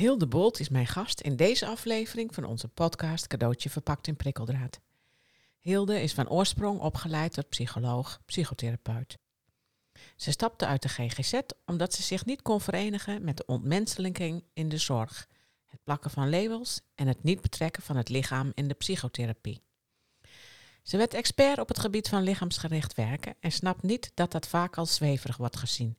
Hilde Bolt is mijn gast in deze aflevering van onze podcast Cadeautje verpakt in prikkeldraad. Hilde is van oorsprong opgeleid tot psycholoog, psychotherapeut. Ze stapte uit de GGZ omdat ze zich niet kon verenigen met de ontmenselijking in de zorg, het plakken van labels en het niet betrekken van het lichaam in de psychotherapie. Ze werd expert op het gebied van lichaamsgericht werken en snapt niet dat dat vaak als zweverig wordt gezien.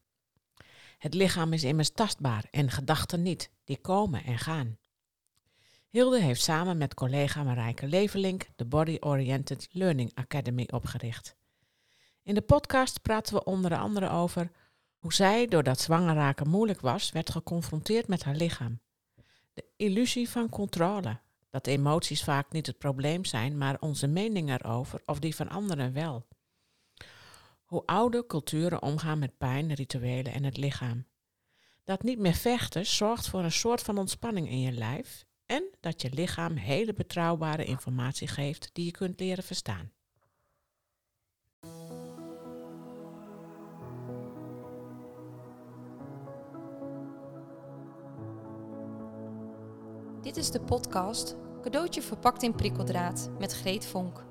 Het lichaam is immers tastbaar en gedachten niet, die komen en gaan. Hilde heeft samen met collega Marijke Levelink de Body Oriented Learning Academy opgericht. In de podcast praten we onder andere over hoe zij, doordat zwanger raken moeilijk was, werd geconfronteerd met haar lichaam. De illusie van controle, dat emoties vaak niet het probleem zijn, maar onze mening erover of die van anderen wel. Hoe oude culturen omgaan met pijn, rituelen en het lichaam. Dat niet meer vechten zorgt voor een soort van ontspanning in je lijf en dat je lichaam hele betrouwbare informatie geeft die je kunt leren verstaan. Dit is de podcast Cadeautje verpakt in prikkeldraad met Greet Vonk.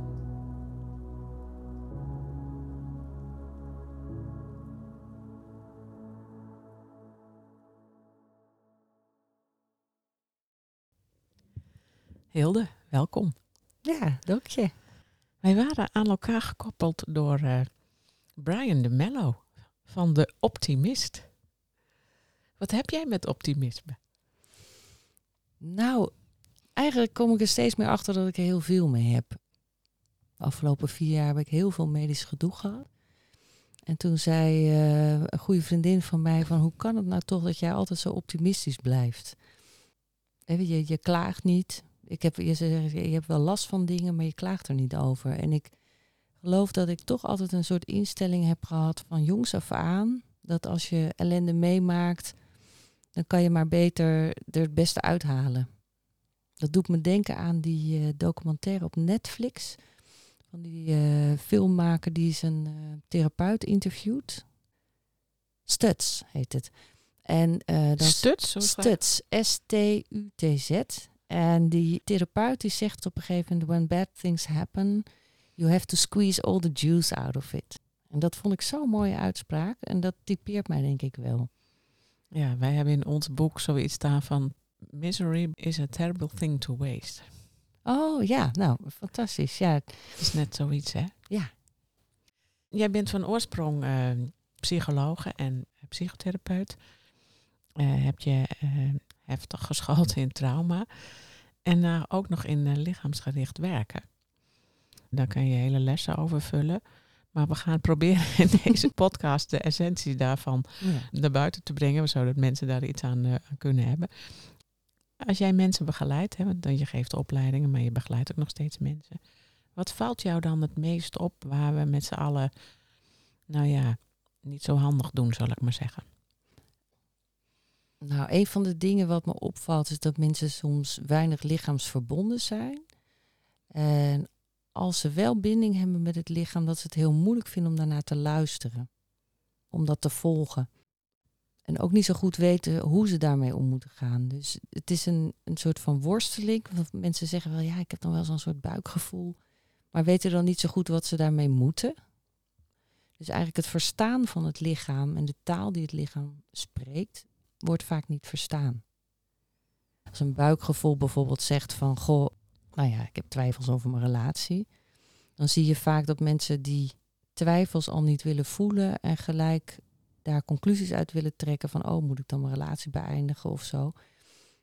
Hilde, welkom. Ja, dank je. Wij waren aan elkaar gekoppeld door uh, Brian de Mello van De Optimist. Wat heb jij met optimisme? Nou, eigenlijk kom ik er steeds meer achter dat ik er heel veel mee heb. De afgelopen vier jaar heb ik heel veel medisch gedoe gehad. En toen zei uh, een goede vriendin van mij van hoe kan het nou toch dat jij altijd zo optimistisch blijft? Je, je klaagt niet, ik heb, je, zegt, je hebt wel last van dingen, maar je klaagt er niet over. En ik geloof dat ik toch altijd een soort instelling heb gehad van jongs af aan. Dat als je ellende meemaakt, dan kan je maar beter er het beste uithalen. Dat doet me denken aan die uh, documentaire op Netflix. Van die uh, filmmaker die zijn uh, therapeut interviewt. Stuts heet het. En, dan Stuts? Stuts. S-T-U-T-Z. En die therapeut die zegt op een gegeven moment: When bad things happen, you have to squeeze all the juice out of it. En dat vond ik zo'n mooie uitspraak. En dat typeert mij denk ik wel. Ja, wij hebben in ons boek zoiets staan van: Misery is a terrible thing to waste. Oh ja, nou, fantastisch. Ja. Het is net zoiets, hè? Ja. Jij bent van oorsprong uh, psychologe en psychotherapeut. Uh, heb je uh, heftig geschoold in trauma. En uh, ook nog in uh, lichaamsgericht werken. Daar kan je hele lessen over vullen. Maar we gaan proberen in deze podcast de essentie daarvan ja. naar buiten te brengen, zodat mensen daar iets aan, uh, kunnen hebben. Als jij mensen begeleidt, hè, want je geeft opleidingen, maar je begeleidt ook nog steeds mensen. Wat valt jou dan het meest op waar we met z'n allen, nou ja, niet zo handig doen, zal ik maar zeggen? Nou, een van de dingen wat me opvalt is dat mensen soms weinig lichaamsverbonden zijn. En als ze wel binding hebben met het lichaam, dat ze het heel moeilijk vinden om daarnaar te luisteren. Om dat te volgen. En ook niet zo goed weten hoe ze daarmee om moeten gaan. Dus het is een, een soort van worsteling. Want mensen zeggen wel, ja, ik heb dan wel zo'n soort buikgevoel. Maar weten dan niet zo goed wat ze daarmee moeten. Dus eigenlijk het verstaan van het lichaam en de taal die het lichaam spreekt, wordt vaak niet verstaan. Als een buikgevoel bijvoorbeeld zegt van, goh, nou ja, ik heb twijfels over mijn relatie, dan zie je vaak dat mensen die twijfels al niet willen voelen en gelijk daar conclusies uit willen trekken van, oh, moet ik dan mijn relatie beëindigen of zo.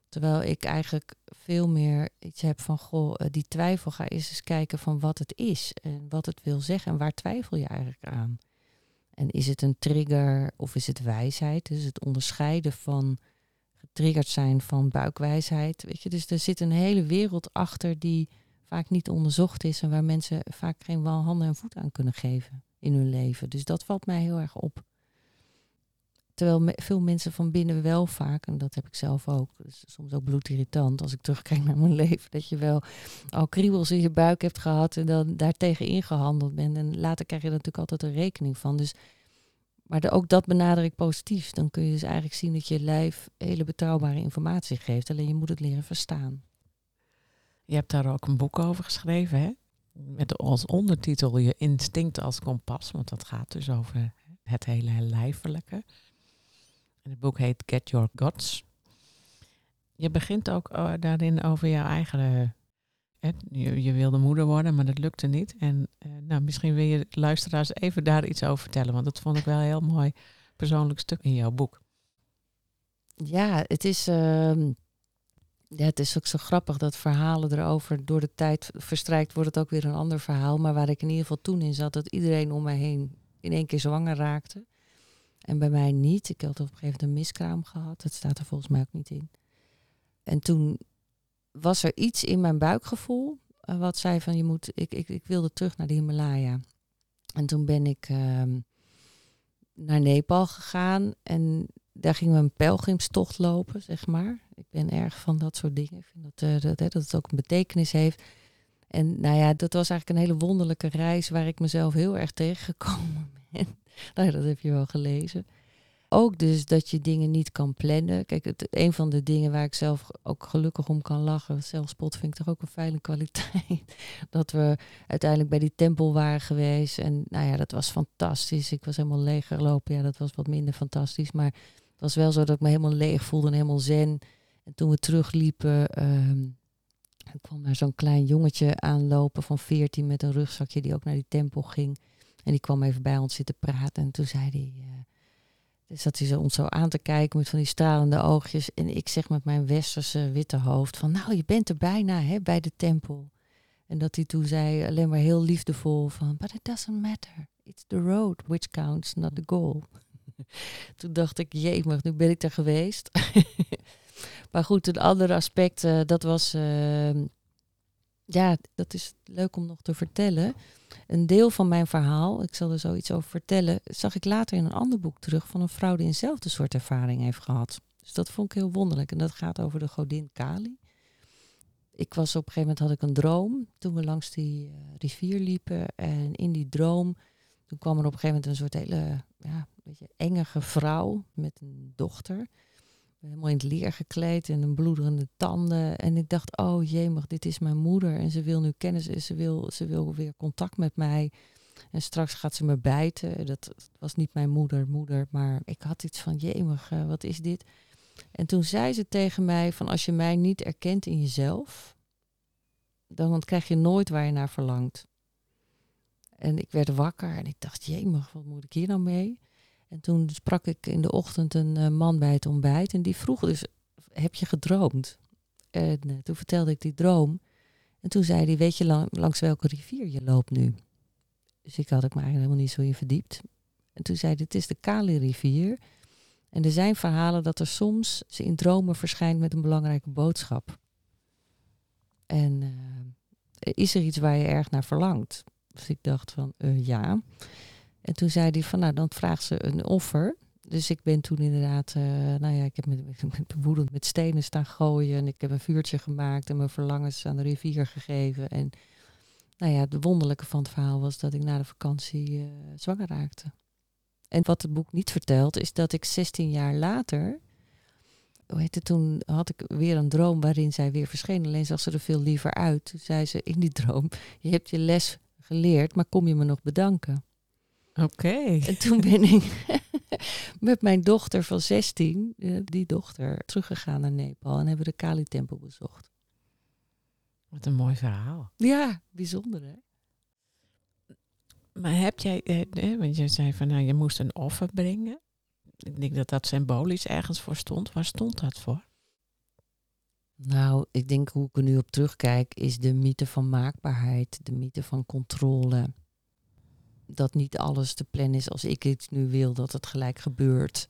Terwijl ik eigenlijk veel meer iets heb van, goh, eh, die twijfel, ga eens eens kijken van wat het is en wat het wil zeggen en waar twijfel je eigenlijk aan. En is het een trigger of is het wijsheid? Dus het onderscheiden van getriggerd zijn van buikwijsheid. Weet je, dus er zit een hele wereld achter die vaak niet onderzocht is en waar mensen vaak geen handen en voeten aan kunnen geven in hun leven. Dus dat valt mij heel erg op. Terwijl veel mensen van binnen wel vaak, en dat heb ik zelf ook, dus soms ook bloedirritant als ik terugkijk naar mijn leven, dat je wel al kriebels in je buik hebt gehad en dan daartegen ingehandeld bent. En later krijg je er natuurlijk altijd een rekening van. Dus, maar ook dat benader ik positief. Dan kun je dus eigenlijk zien dat je lijf hele betrouwbare informatie geeft. Alleen je moet het leren verstaan. Je hebt daar ook een boek over geschreven, hè? Met als ondertitel Je instinct als kompas, want dat gaat dus over het hele lijfelijke. En het boek heet Get Your Gods. Je begint ook uh, daarin over jouw eigen. Uh, je, wilde moeder worden, maar dat lukte niet. En uh, nou, misschien wil je luisteraars even daar iets over vertellen, want dat vond ik wel een heel mooi persoonlijk stuk in jouw boek. Ja, het is. Ehm, ja, het is ook zo grappig dat verhalen erover door de tijd verstrijkt wordt het ook weer een ander verhaal. Maar waar ik in ieder geval toen in zat, dat iedereen om mij heen in één keer zwanger raakte. En bij mij niet. Ik had op een gegeven moment een miskraam gehad. Dat staat er volgens mij ook niet in. En toen was er iets in mijn buikgevoel uh, wat zei van je moet, ik, ik, ik wilde terug naar de Himalaya. En toen ben ik uh, naar Nepal gegaan en daar gingen we een pelgrimstocht lopen, zeg maar. Ik ben erg van dat soort dingen. Ik vind dat, uh, dat, dat het ook een betekenis heeft. En nou ja, dat was eigenlijk een hele wonderlijke reis waar ik mezelf heel erg tegengekomen. nou, dat heb je wel gelezen. Ook dus dat je dingen niet kan plannen. Kijk, het, een van de dingen waar ik zelf ook gelukkig om kan lachen, zelfspot vind ik toch ook een fijne kwaliteit. dat we uiteindelijk bij die tempel waren geweest. En nou ja, dat was fantastisch. Ik was helemaal leeg gelopen. Ja, dat was wat minder fantastisch. Maar het was wel zo dat ik me helemaal leeg voelde en helemaal zen. En toen we terugliepen, um, kwam daar zo'n klein jongetje aanlopen van 14 met een rugzakje die ook naar die tempel ging. En die kwam even bij ons zitten praten. En toen zei hij. Uh, dus zat hij ons zo aan te kijken met van die stralende oogjes. En ik zeg met mijn westerse witte hoofd van nou, je bent er bijna hè, bij de tempel. En dat hij toen zei alleen maar heel liefdevol van but it doesn't matter. It's the road which counts, not the goal. toen dacht ik, jemig, nu ben ik er geweest. maar goed, een ander aspect, uh, dat was... Uh, ja, dat is leuk om nog te vertellen. Een deel van mijn verhaal, ik zal er zoiets over vertellen, zag ik later in een ander boek terug van een vrouw die eenzelfde soort ervaring heeft gehad. Dus dat vond ik heel wonderlijk. En dat gaat over de godin Kali. Ik was op een gegeven moment had ik een droom toen we langs die uh, rivier liepen. En in die droom, toen kwam er op een gegeven moment een soort hele ja, beetje engige vrouw met een dochter helemaal in het leer gekleed en een bloederende tanden. En ik dacht, oh jemig, dit is mijn moeder. En ze wil nu kennis, ze wil, ze wil weer contact met mij. En straks gaat ze me bijten. Dat was niet mijn moeder, moeder. Maar ik had iets van, jemig, uh, wat is dit? En toen zei ze tegen mij van, als je mij niet erkent in jezelf, dan krijg je nooit waar je naar verlangt. En ik werd wakker en ik dacht, jemig, wat moet ik hier nou mee? En toen sprak ik in de ochtend een uh, man bij het ontbijt. En die vroeg dus, heb je gedroomd? En uh, toen vertelde ik die droom. En toen zei hij, weet je lang, langs welke rivier je loopt nu? Dus ik had ik me eigenlijk helemaal niet zo in verdiept. En toen zei hij, het is de Kali-rivier. En er zijn verhalen dat er soms ze in dromen verschijnt met een belangrijke boodschap. En uh, is er iets waar je erg naar verlangt? Dus ik dacht van, ja. En toen zei hij van, nou, dan vraagt ze een offer. Dus ik ben toen inderdaad, uh, nou ja, ik heb met, met, met stenen staan gooien. En ik heb een vuurtje gemaakt en mijn verlangens aan de rivier gegeven. En nou ja, het wonderlijke van het verhaal was dat ik na de vakantie uh, zwanger raakte. En wat het boek niet vertelt, is dat ik 16 jaar later, hoe heet toen had ik weer een droom waarin zij weer verscheen. Alleen zag ze er veel liever uit. Toen zei ze in die droom, je hebt je les geleerd, maar kom je me nog bedanken? Oké. En toen ben ik met mijn dochter van 16, eh, die dochter, teruggegaan naar Nepal en hebben de Kali-tempel bezocht. Wat een mooi verhaal. Ja, bijzonder hè. Maar heb jij, eh, want je zei van nou, je moest een offer brengen. Ik denk dat dat symbolisch ergens voor stond. Waar stond dat voor? Nou, ik denk hoe ik er nu op terugkijk, is de mythe van maakbaarheid, de mythe van controle dat niet alles te plannen is als ik iets nu wil, dat het gelijk gebeurt.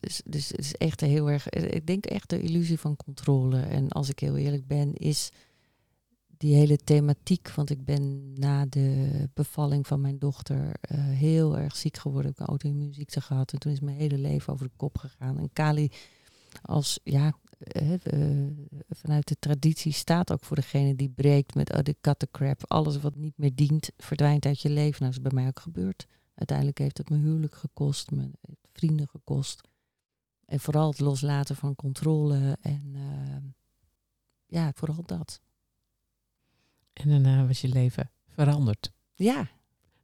Dus, dus het is echt heel erg, ik denk echt de illusie van controle. En als ik heel eerlijk ben, is die hele thematiek, want ik ben na de bevalling van mijn dochter eh, heel erg ziek geworden. Ik heb een auto-immuunziekte gehad en toen is mijn hele leven over de kop gegaan. En Kali als, ja, vanuit de traditie staat ook voor degene die breekt met oh, de crap Alles wat niet meer dient, verdwijnt uit je leven. Nou, dat is bij mij ook gebeurd. Uiteindelijk heeft het mijn huwelijk gekost, mijn vrienden gekost. En vooral het loslaten van controle en eh, ja, vooral dat. En daarna was je leven veranderd. Ja.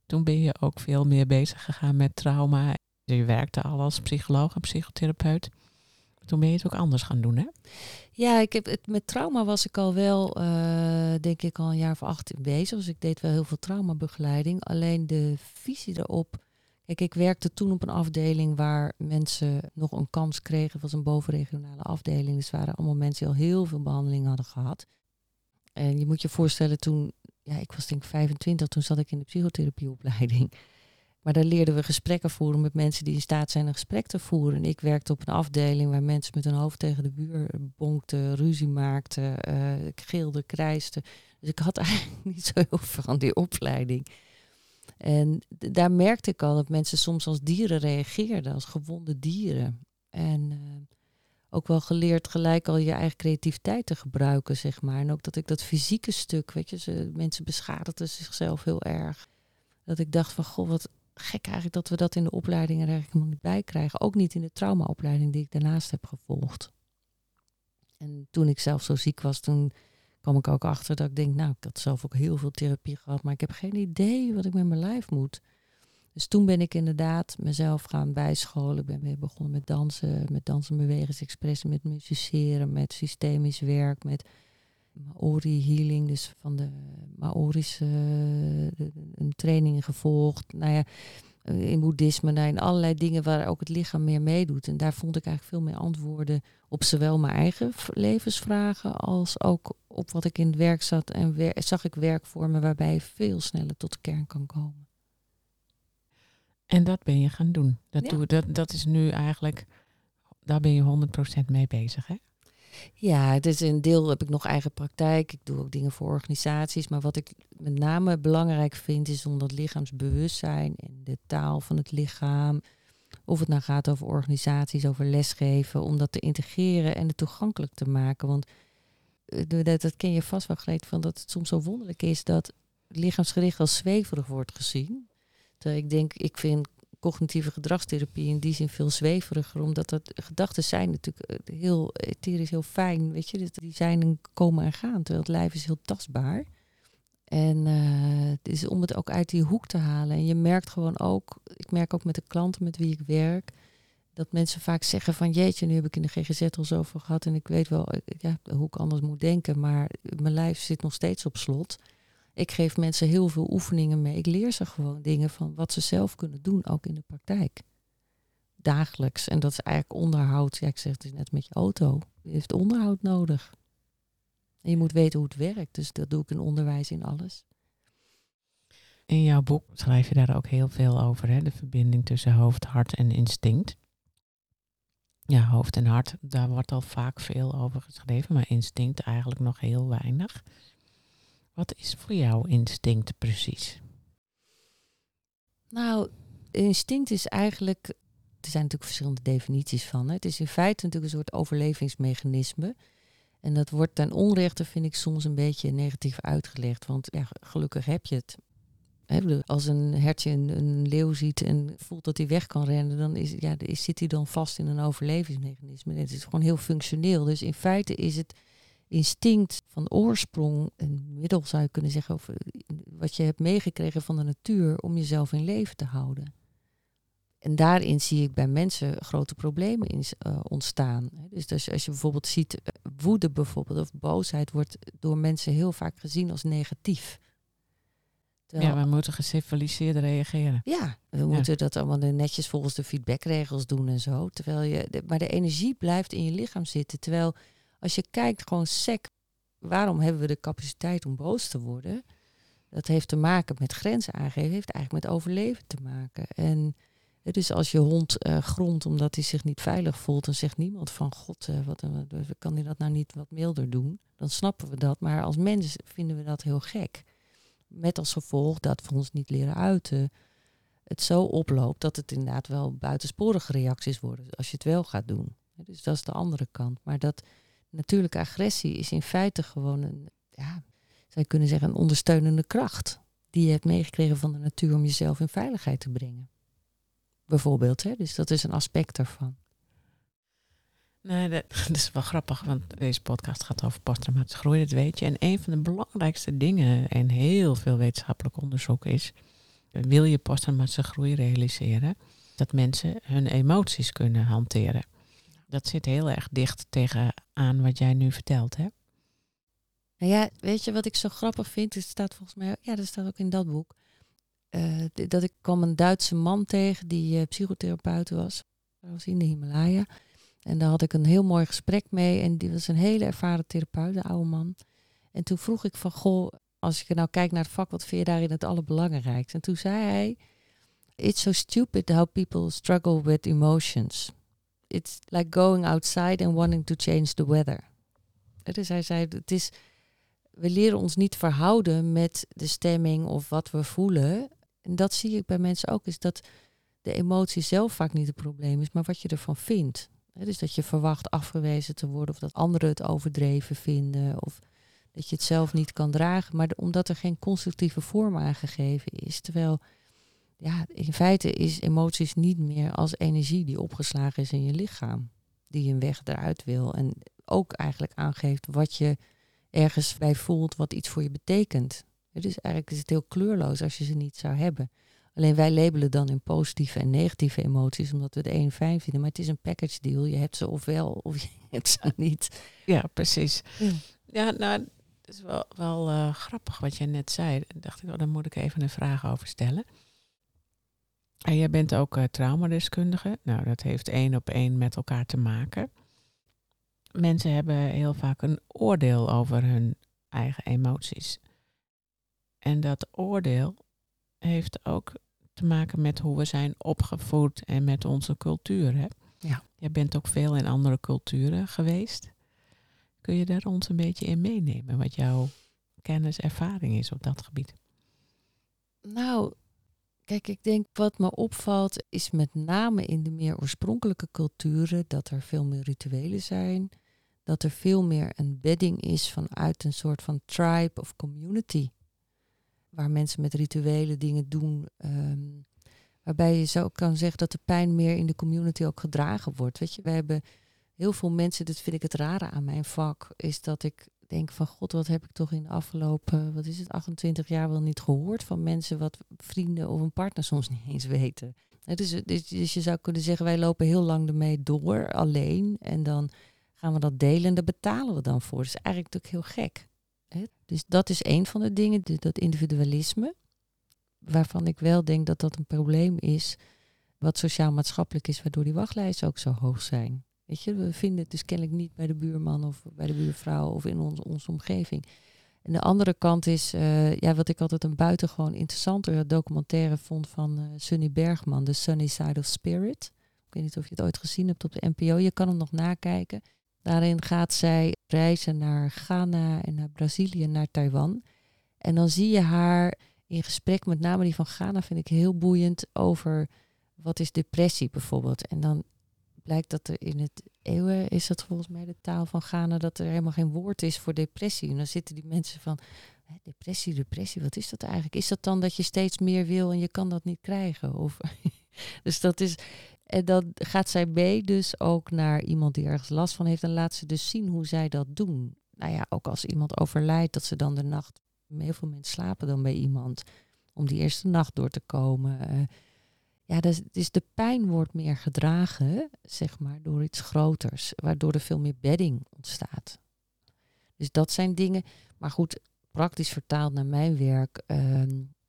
Toen ben je ook veel meer bezig gegaan met trauma. Je werkte al als psycholoog en psychotherapeut toen ben je het ook anders gaan doen, hè? Ja, ik heb het, met trauma was ik al wel, eh, denk ik, al een jaar of acht bezig. Dus ik deed wel heel veel traumabegeleiding. Alleen de visie erop. Kijk, ik werkte toen op een afdeling waar mensen nog een kans kregen. Was een bovenregionale afdeling. Dus waren allemaal mensen die al heel veel behandeling hadden gehad. En je moet je voorstellen, toen, ja, ik was denk ik 25, toen zat ik in de psychotherapieopleiding. Maar daar leerden we gesprekken voeren met mensen die in staat zijn een gesprek te voeren. Ik werkte op een afdeling waar mensen met hun hoofd tegen de buur eh, bonkten, ruzie maakten, uh, gilden, krijsten. Dus ik had eigenlijk niet zo heel veel van die opleiding. En daar merkte ik al dat mensen soms als dieren reageerden, als gewonde dieren. En eh, ook wel geleerd gelijk al je eigen creativiteit te gebruiken, zeg maar. En ook dat ik dat fysieke stuk, weet je, ze, mensen beschadigden zichzelf heel erg. Dat ik dacht van, goh, wat, gek eigenlijk dat we dat in de opleidingen er eigenlijk niet bij krijgen. Ook niet in de traumaopleiding die ik daarnaast heb gevolgd. En toen ik zelf zo ziek was, toen kwam ik ook achter dat ik denk, nou, ik had zelf ook heel veel therapie gehad, maar ik heb geen idee wat ik met mijn lijf moet. Dus toen ben ik inderdaad mezelf gaan bijscholen. Ik ben weer begonnen met dansen, met dansen, bewegingsexpressen, met musiceren, met systemisch werk, met Maori healing, dus van de Maorische een training gevolgd. Nou ja, eh, in boeddhisme, nou, in allerlei dingen waar ook het lichaam meer meedoet. En daar vond ik eigenlijk veel meer antwoorden op zowel mijn eigen levensvragen als ook op wat ik in het werk zat. En wer zag ik werkvormen waarbij je veel sneller tot de kern kan komen. En dat ben je gaan doen. Dat, doe, dat, dat is nu eigenlijk, daar ben je 100% mee bezig. Hè? Ja, het is een deel heb ik nog eigen praktijk. Ik doe ook dingen voor organisaties. Maar wat ik met name belangrijk vind, is om dat lichaamsbewustzijn en de taal van het lichaam. Of het nou gaat over organisaties, over lesgeven, om dat te integreren en het toegankelijk te maken. Want eh, dat, dat ken je vast wel geleerd van dat het soms zo wonderlijk is dat lichaamsgericht als zweverig wordt gezien. Terwijl ik denk, ik vind cognitieve gedragstherapie in die zin veel zweveriger. Omdat dat eh, gedachten zijn natuurlijk eh, heel etherisch, heel fijn. Weet je, dus die zijn een komen en gaan. Terwijl het lijf is heel tastbaar. En eh, het is om het ook uit die hoek te halen. En je merkt gewoon ook, ik merk ook met de klanten met wie ik werk, dat mensen vaak zeggen van jeetje, nu heb ik in de GGZ al zoveel gehad en ik weet wel ja, hoe ik anders moet denken, maar mijn lijf zit nog steeds op slot. Ik geef mensen heel veel oefeningen mee. Ik leer ze gewoon dingen van wat ze zelf kunnen doen, ook in de praktijk. Dagelijks. En dat is eigenlijk onderhoud. Ja, ik zeg het net met je auto. Je heeft onderhoud nodig. En je moet weten hoe het werkt. Dus dat doe ik in onderwijs, in alles. In jouw boek schrijf je daar ook heel veel over, hè? de verbinding tussen hoofd, hart en instinct. Ja, hoofd en hart, daar wordt al vaak veel over geschreven, maar instinct eigenlijk nog heel weinig. Wat is voor jou instinct precies? Nou, instinct is eigenlijk. Er zijn natuurlijk verschillende definities van. Hè. Het is in feite natuurlijk een soort overlevingsmechanisme. En dat wordt ten onrechte, vind ik, soms een beetje negatief uitgelegd. Want ja, gelukkig heb je het. Als een hertje een, een leeuw ziet en voelt dat hij weg kan rennen, dan is, ja, zit hij dan vast in een overlevingsmechanisme. Het is gewoon heel functioneel. Dus in feite is het instinct van oorsprong, een middel zou je kunnen zeggen, of eh, wat je hebt meegekregen van de natuur om jezelf in leven te houden. En daarin zie ik bij mensen grote problemen in, eh, ontstaan. Dus, dus, als je bijvoorbeeld ziet, eh, woede bijvoorbeeld of boosheid wordt door mensen heel vaak gezien als negatief. Ja, we moeten geciviliseerd reageren. Ja, we moeten dat allemaal netjes volgens de feedbackregels doen en zo. Terwijl je, maar de energie blijft in je lichaam zitten. Terwijl als je kijkt, gewoon sec, waarom hebben we de capaciteit om boos te worden? Dat heeft te maken met grenzen aangeven, heeft eigenlijk met overleven te maken. En dus als je hond eh, grond omdat hij zich niet veilig voelt, dan zegt niemand van God, eh, wat, kan hij dat nou niet wat milder doen? Dan snappen we dat, maar als mens vinden we dat heel gek. Met als gevolg dat we ons niet leren uiten, het zo oploopt dat het inderdaad wel buitensporige reacties worden als je het wel gaat doen. Dus dat is de andere kant. Maar dat, natuurlijke agressie is in feite gewoon een, ja, zou je kunnen zeggen, een ondersteunende kracht. Die je hebt meegekregen van de natuur om jezelf in veiligheid te brengen. Bijvoorbeeld, hè? dus dat is een aspect daarvan. Nee, dat, dat, is wel grappig, want deze podcast gaat over posttraumatische groei, dat weet je. En een van de belangrijkste dingen en heel veel wetenschappelijk onderzoek is, wil je posttraumatische groei realiseren, dat mensen hun emoties kunnen hanteren. Dat zit heel erg dicht tegenaan wat jij nu vertelt, hè? Nou ja, weet je wat ik zo grappig vind? Het staat volgens mij, ja, dat staat ook in dat boek. Uh, dat ik kwam een Duitse man tegen die uh, psychotherapeut was. Dat was in de Himalaya. En daar had ik een heel mooi gesprek mee. En die was een hele ervaren therapeut, de oude man. En toen vroeg ik van, goh, als ik nou kijk naar het vak, wat vind je daarin het allerbelangrijkste? En toen zei hij, it's so stupid how people struggle with emotions. It's like going outside and wanting to change the weather. Dus hij zei, het is, we leren ons niet verhouden met de stemming of wat we voelen. En dat zie ik bij mensen ook, is dat de emotie zelf vaak niet het probleem is, maar wat je ervan vindt. dus dat je verwacht afgewezen te worden of dat anderen het overdreven vinden of dat je het zelf niet kan dragen, maar omdat er geen constructieve vorm aangegeven is. Terwijl ja, in feite is emoties niet meer als energie die opgeslagen is in je lichaam, die een weg eruit wil en ook eigenlijk aangeeft wat je ergens bij voelt, wat iets voor je betekent. Dus eigenlijk is het heel kleurloos als je ze niet zou hebben. Alleen wij labelen dan in positieve en negatieve emoties, omdat we het een fijn vinden. Maar het is een package deal. Je hebt ze ofwel of je hebt ze niet. Ja, precies. Ja, ja nou, het is wel, wel uh, grappig wat jij net zei. Dacht ik, oh, daar moet ik even een vraag over stellen. En jij bent ook uh, traumadeskundige. Nou, dat heeft één op één met elkaar te maken. Mensen hebben heel vaak een oordeel over hun eigen emoties. En dat oordeel heeft ook te maken met hoe we zijn opgevoed en met onze cultuur. Hè? Ja. Jij bent ook veel in andere culturen geweest. Kun je daar ons een beetje in meenemen, wat jouw kennis, ervaring is op dat gebied? Nou, kijk, ik denk wat me opvalt is met name in de meer oorspronkelijke culturen dat er veel meer rituelen zijn, dat er veel meer een bedding is vanuit een soort van tribe of community waar mensen met rituele dingen doen. Ehm, waarbij je zo kan zeggen dat de pijn meer in de community ook gedragen wordt. Weet je, we hebben heel veel mensen, dat vind ik het rare aan mijn vak, is dat ik denk van god, wat heb ik toch in de afgelopen, wat is het, 28 jaar wel niet gehoord van mensen wat vrienden of een partner soms niet eens weten. Dus, dus, dus je zou kunnen zeggen, wij lopen heel lang ermee door, alleen. En dan gaan we dat delen en daar betalen we dan voor. Dat is eigenlijk natuurlijk heel gek. Dus dat is een van de dingen, dat individualisme, waarvan ik wel denk dat dat een probleem is, wat sociaal-maatschappelijk is, waardoor die wachtlijsten ook zo hoog zijn. Weet je, we vinden het dus kennelijk niet bij de buurman of bij de buurvrouw of in ons, onze omgeving. En de andere kant is, uh, ja, wat ik altijd een buitengewoon interessante documentaire vond van uh, Sunny Bergman, The Sunny Side of Spirit. Ik weet niet of je het ooit gezien hebt op de NPO. Je kan hem nog nakijken. Daarin gaat zij reizen naar Ghana en naar Brazilië naar Taiwan. En dan zie je haar in gesprek, met name die van Ghana, vind ik heel boeiend over wat is depressie bijvoorbeeld. En dan blijkt dat er in het eeuwen, is dat volgens mij de taal van Ghana, dat er helemaal geen woord is voor depressie. En dan zitten die mensen van, depressie, depressie, wat is dat eigenlijk? Is dat dan dat je steeds meer wil en je kan dat niet krijgen? Of, dus dat is, en dan gaat zij mee dus ook naar iemand die ergens last van heeft en laat ze dus zien hoe zij dat doen. Nou ja, ook als iemand overlijdt, dat ze dan de nacht, heel veel mensen slapen dan bij iemand om die eerste nacht door te komen. Uh, ja, dus, dus de pijn wordt meer gedragen, zeg maar, door iets groters, waardoor er veel meer bedding ontstaat. Dus dat zijn dingen. Maar goed, praktisch vertaald naar mijn werk. Uh,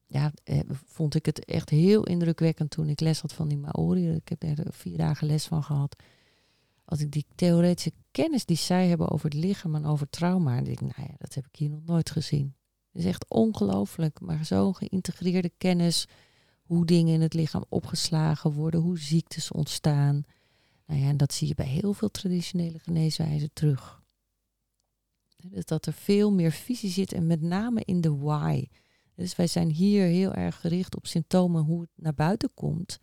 ja, eh, vond ik het echt heel indrukwekkend toen ik les had van die Maori. Ik heb er vier dagen les van gehad. Als ik die theoretische kennis die zij hebben over het lichaam en over trauma, denk ik, nou ja, dat heb ik hier nog nooit gezien. Het is echt ongelooflijk, maar zo'n geïntegreerde kennis hoe dingen in het lichaam opgeslagen worden, hoe ziektes ontstaan. Nou ja, en dat zie je bij heel veel traditionele geneeswijzen terug. Dus dat er veel meer visie zit en met name in de why. Dus wij zijn hier heel erg gericht op symptomen, hoe het naar buiten komt.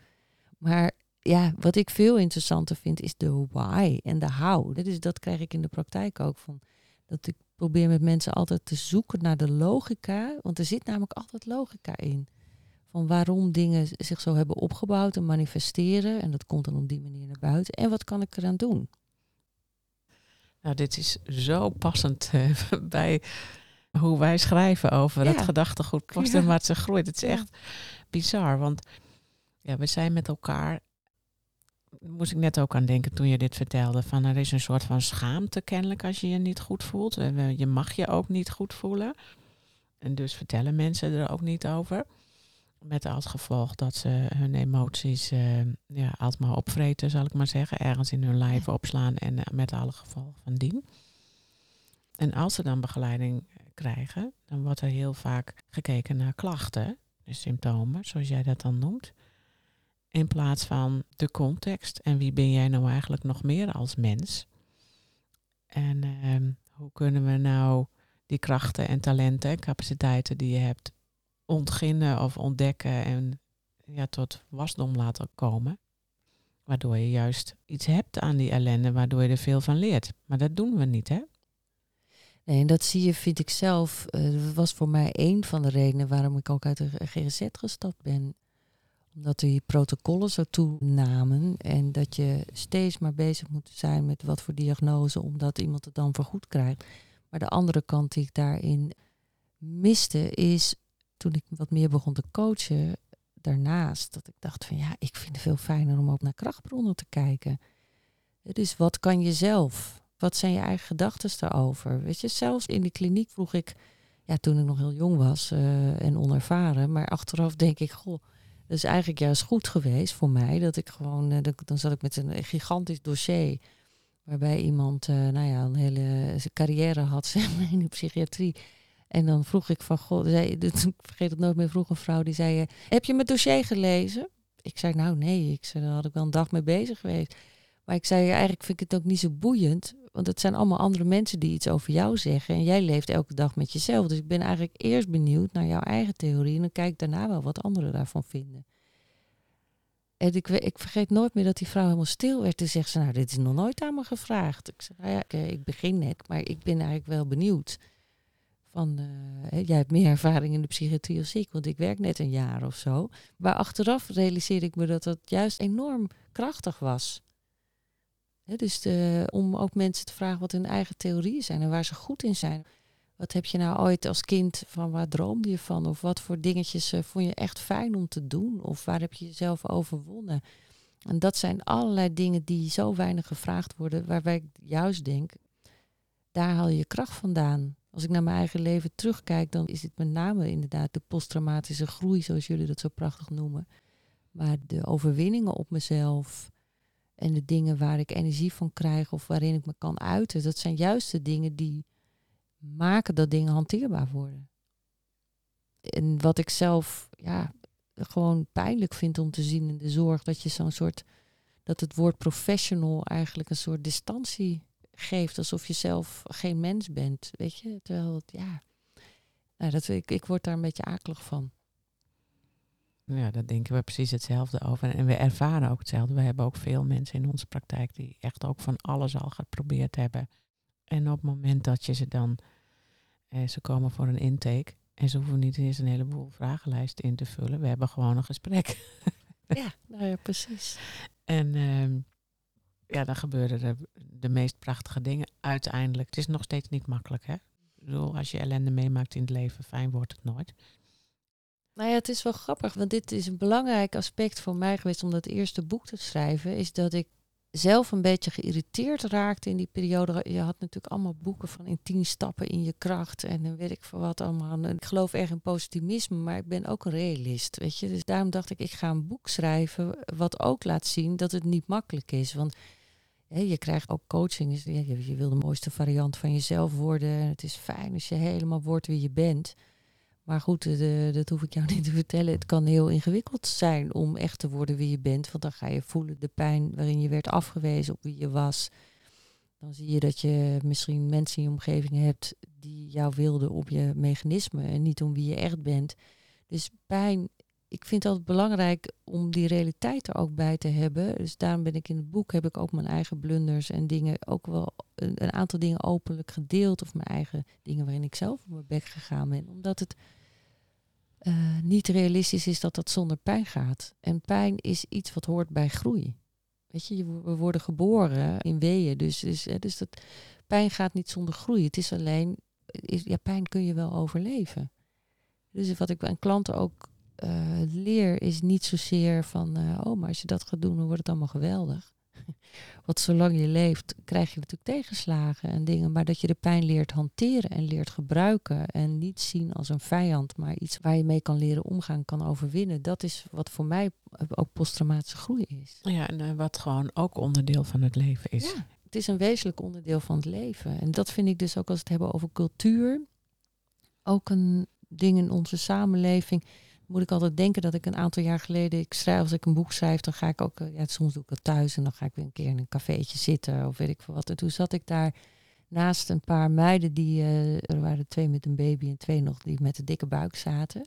Maar ja, wat ik veel interessanter vind is de why en de how. Dus dat krijg ik in de praktijk ook van. Dat ik probeer met mensen altijd te zoeken naar de logica. Want er zit namelijk altijd logica in. Van waarom dingen zich zo hebben opgebouwd en manifesteren. En dat komt dan op die manier naar buiten. En wat kan ik eraan doen? Nou, dit is zo passend uh, bij hoe wij schrijven over het gedachtegoed kosten, maar ze groeit. Het is echt bizar, want ja, we zijn met elkaar moest ik net ook aan denken toen je dit vertelde. Van er is een soort van schaamte kennelijk als je je niet goed voelt. Je mag je ook niet goed voelen. En dus vertellen mensen er ook niet over. Met als gevolg dat ze hun emoties uh, ja, altijd maar opvreten, zal ik maar zeggen. Ergens in hun lijf opslaan en eh, met alle gevolgen van dien. En als ze dan begeleiding krijgen, dan wordt er heel vaak gekeken naar klachten, de symptomen, zoals jij dat dan noemt. In plaats van de context en wie ben jij nou eigenlijk nog meer als mens? En ehm, hoe kunnen we nou die krachten en talenten en capaciteiten die je hebt ontginnen of ontdekken en ja, tot wasdom laten komen? Waardoor je juist iets hebt aan die ellende, waardoor je er veel van leert. Maar dat doen we niet, hè? Nee, en dat zie je, vind ik zelf. Uh, was voor mij een van de redenen waarom ik ook uit de GGZ gestapt ben omdat die protocollen zo toenamen en dat je steeds maar bezig moet zijn met wat voor diagnose, omdat iemand het dan vergoed krijgt. Maar de andere kant die ik daarin miste is toen ik wat meer begon te coachen daarnaast, dat ik dacht van ja, ik vind het veel fijner om ook naar krachtbronnen te kijken. Dus wat kan je zelf? Wat zijn je eigen gedachten daarover? Weet je, zelfs in de kliniek vroeg ik, ja, toen ik nog heel jong was uh, en onervaren, maar achteraf denk ik, goh, dat is eigenlijk juist goed geweest voor mij. Dat ik gewoon, uh, dan zat ik met een gigantisch dossier. Waarbij iemand, uh, nou ja, een hele carrière had zeg maar, in de psychiatrie. En dan vroeg ik van, god, zei, ik vergeet het nooit meer, vroeg een vrouw die zei, uh, heb je mijn dossier gelezen? Ik zei, nou nee, ik daar had ik wel een dag mee bezig geweest. Maar ik zei, eigenlijk vind ik het ook niet zo boeiend. Want het zijn allemaal andere mensen die iets over jou zeggen. En jij leeft elke dag met jezelf. Dus ik ben eigenlijk eerst benieuwd naar jouw eigen theorie. En dan kijk ik daarna wel wat anderen daarvan vinden. En ik, ik vergeet nooit meer dat die vrouw helemaal stil werd. Toen zegt ze, nou, dit is nog nooit aan me gevraagd. Ik zei, nou ja, ik, eh, ik begin net, maar ik ben eigenlijk wel benieuwd. Van, uh, jij hebt meer ervaring in de psychiatrie als ik, want ik werk net een jaar of zo. Maar achteraf realiseerde ik me dat dat juist enorm krachtig was dus de, om ook mensen te vragen wat hun eigen theorieën zijn en waar ze goed in zijn. Wat heb je nou ooit als kind van waar droomde je van? Of wat voor dingetjes uh, vond je echt fijn om te doen? Of waar heb je jezelf overwonnen? En dat zijn allerlei dingen die zo weinig gevraagd worden, waarbij ik juist denk, daar haal je kracht vandaan. Als ik naar mijn eigen leven terugkijk, dan is het met name inderdaad de posttraumatische groei, zoals jullie dat zo prachtig noemen. Maar de overwinningen op mezelf, en de dingen waar ik energie van krijg of waarin ik me kan uiten, dat zijn juist de dingen die maken dat dingen hanteerbaar worden. En wat ik zelf ja, gewoon pijnlijk vind om te zien in de zorg, dat je zo'n soort, dat het woord professional eigenlijk een soort distantie geeft, alsof je zelf geen mens bent, weet je. Terwijl, het, ja, nou, dat, ik, ik word daar een beetje akelig van. Ja, daar denken we precies hetzelfde over. En we ervaren ook hetzelfde. We hebben ook veel mensen in onze praktijk die echt ook van alles al geprobeerd hebben. En op het moment dat je ze dan, eh, ze komen voor een intake en ze hoeven niet eens een heleboel vragenlijsten in te vullen. We hebben gewoon een gesprek. Ja, nou ja, precies. En ehm, ja, dan gebeuren er de meest prachtige dingen uiteindelijk. Het is nog steeds niet makkelijk, hè? Ik bedoel, als je ellende meemaakt in het leven, fijn wordt het nooit. Nou ja, het is wel grappig, want dit is een belangrijk aspect voor mij geweest om dat eerste boek te schrijven. Is dat ik zelf een beetje geïrriteerd raakte in die periode. Je had natuurlijk allemaal boeken van in tien stappen in je kracht en dan weet ik voor wat allemaal. ik geloof erg in positivisme, maar ik ben ook een realist, weet je. Dus daarom dacht ik, ik ga een boek schrijven wat ook laat zien dat het niet makkelijk is. Want je krijgt ook coaching, je, wil de mooiste variant van jezelf worden. En het is fijn als je helemaal wordt wie je bent. Maar goed, de, dat hoef ik jou niet te vertellen. Het kan heel ingewikkeld zijn om echt te worden wie je bent. Want dan ga je voelen de pijn waarin je werd afgewezen op wie je was. Dan zie je dat je misschien mensen in je omgeving hebt die jou wilden op je mechanisme en niet om wie je echt bent. Dus pijn, ik vind het altijd belangrijk om die realiteit er ook bij te hebben. Dus daarom ben ik in het boek, heb ik ook mijn eigen blunders en dingen, ook wel een, aantal dingen openlijk gedeeld. Of mijn eigen dingen waarin ik zelf op mijn bek gegaan ben. Omdat het uh, niet realistisch is dat dat zonder pijn gaat. En pijn is iets wat hoort bij groei. Weet je, we worden geboren in weeën. Dus, dus, dus dat, pijn gaat niet zonder groei. Het is alleen, is, ja, pijn kun je wel overleven. Dus wat ik aan klanten ook uh, leer, is niet zozeer van, uh, oh, maar als je dat gaat doen, dan wordt het allemaal geweldig. Want zolang je leeft, krijg je natuurlijk tegenslagen en dingen. Maar dat je de pijn leert hanteren en leert gebruiken. En niet zien als een vijand, maar iets waar je mee kan leren omgaan, kan overwinnen. Dat is wat voor mij ook posttraumatische groei is. Ja, en uh, wat gewoon ook onderdeel van het leven is. Ja, het is een wezenlijk onderdeel van het leven. En dat vind ik dus ook als we het hebben over cultuur. Ook een ding in onze samenleving moet ik altijd denken dat ik een aantal jaar geleden, ik schrijf, als ik een boek schrijf, dan ga ik ook, ja, soms doe ik dat thuis en dan ga ik weer een keer in een cafeetje zitten of weet ik veel wat. En toen zat ik daar naast een paar meiden die, uh, er waren twee met een baby en twee nog die met een dikke buik zaten.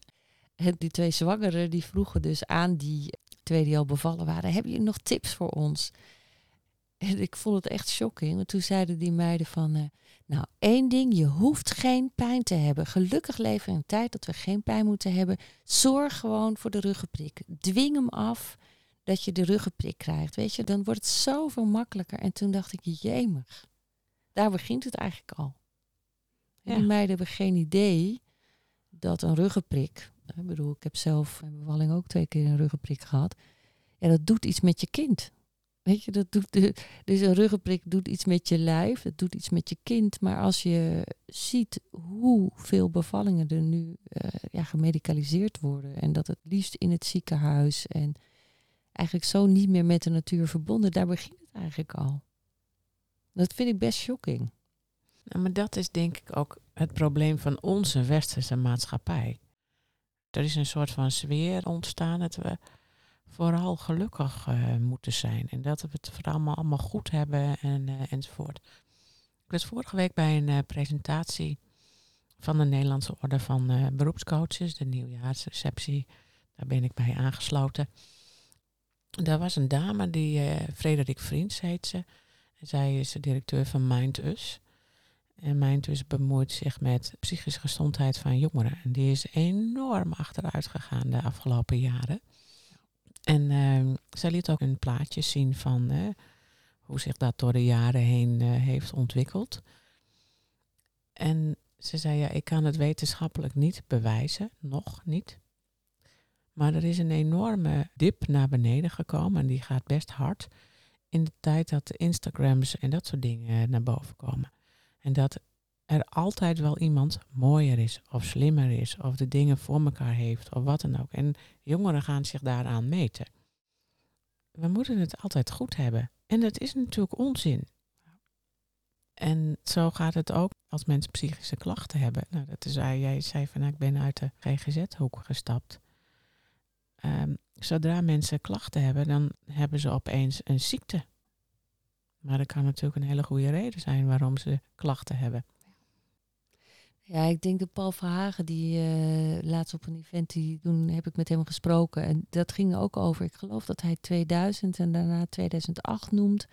En die twee zwangeren die vroegen dus aan die twee die al bevallen waren, hebben jullie nog tips voor ons? En ik vond het echt shocking. Want toen zeiden die meiden van, uh, nou één ding, je hoeft geen pijn te hebben. Gelukkig leven we in een tijd dat we geen pijn moeten hebben. Zorg gewoon voor de ruggenprik. Dwing hem af dat je de ruggenprik krijgt. Weet je, dan wordt het zoveel makkelijker. En toen dacht ik, jemig. Daar begint het eigenlijk al. Ja. Die meiden hebben geen idee dat een ruggenprik... Ik bedoel, ik heb zelf in bevalling ook twee keer een ruggenprik gehad. Ja, dat doet iets met je kind. Weet je, dat doet dus een ruggenprik doet iets met je lijf, het doet iets met je kind. Maar als je ziet hoeveel bevallingen er nu uh, ja, gemedicaliseerd worden en dat het liefst in het ziekenhuis en eigenlijk zo niet meer met de natuur verbonden, daar begint het eigenlijk al. Dat vind ik best shocking. Maar dat is denk ik ook het probleem van onze westerse maatschappij. Er is een soort van sfeer ontstaan dat we vooral gelukkig uh, moeten zijn. En dat we het vooral allemaal, allemaal goed hebben en, uh, enzovoort. Ik was vorige week bij een uh, presentatie van de Nederlandse Orde van Beroepscoaches, de nieuwjaarsreceptie. Daar ben ik bij aangesloten. Daar was een dame, die Frederik Vriends heet ze. Zij is de directeur van MindUs. En MindUs bemoeit zich met psychische gezondheid van jongeren. En die is enorm achteruit gegaan de afgelopen jaren. En uh, zij liet ook een plaatje zien van uh, hoe zich dat door de jaren heen uh, heeft ontwikkeld. En ze zei, ja, ik kan het wetenschappelijk niet bewijzen, nog niet. Maar er is een enorme dip naar beneden gekomen en die gaat best hard in de tijd dat de Instagrams en dat soort dingen naar boven komen. En dat er altijd wel iemand mooier is of slimmer is of de dingen voor elkaar heeft of wat dan ook. En jongeren gaan zich daaraan meten. We moeten het altijd goed hebben. En dat is natuurlijk onzin. En zo gaat het ook als mensen psychische klachten hebben. Nou, dat is, jij zei van nou, ik ben uit de GGZ-hoek gestapt. Um, zodra mensen klachten hebben, dan hebben ze opeens een ziekte. Maar dat kan natuurlijk een hele goede reden zijn waarom ze klachten hebben. Ja, ik denk dat Paul Verhagen, die uh, laatst op een event, die toen heb ik met hem gesproken. En dat ging ook over, ik geloof dat hij 2000 en daarna 2008 noemt.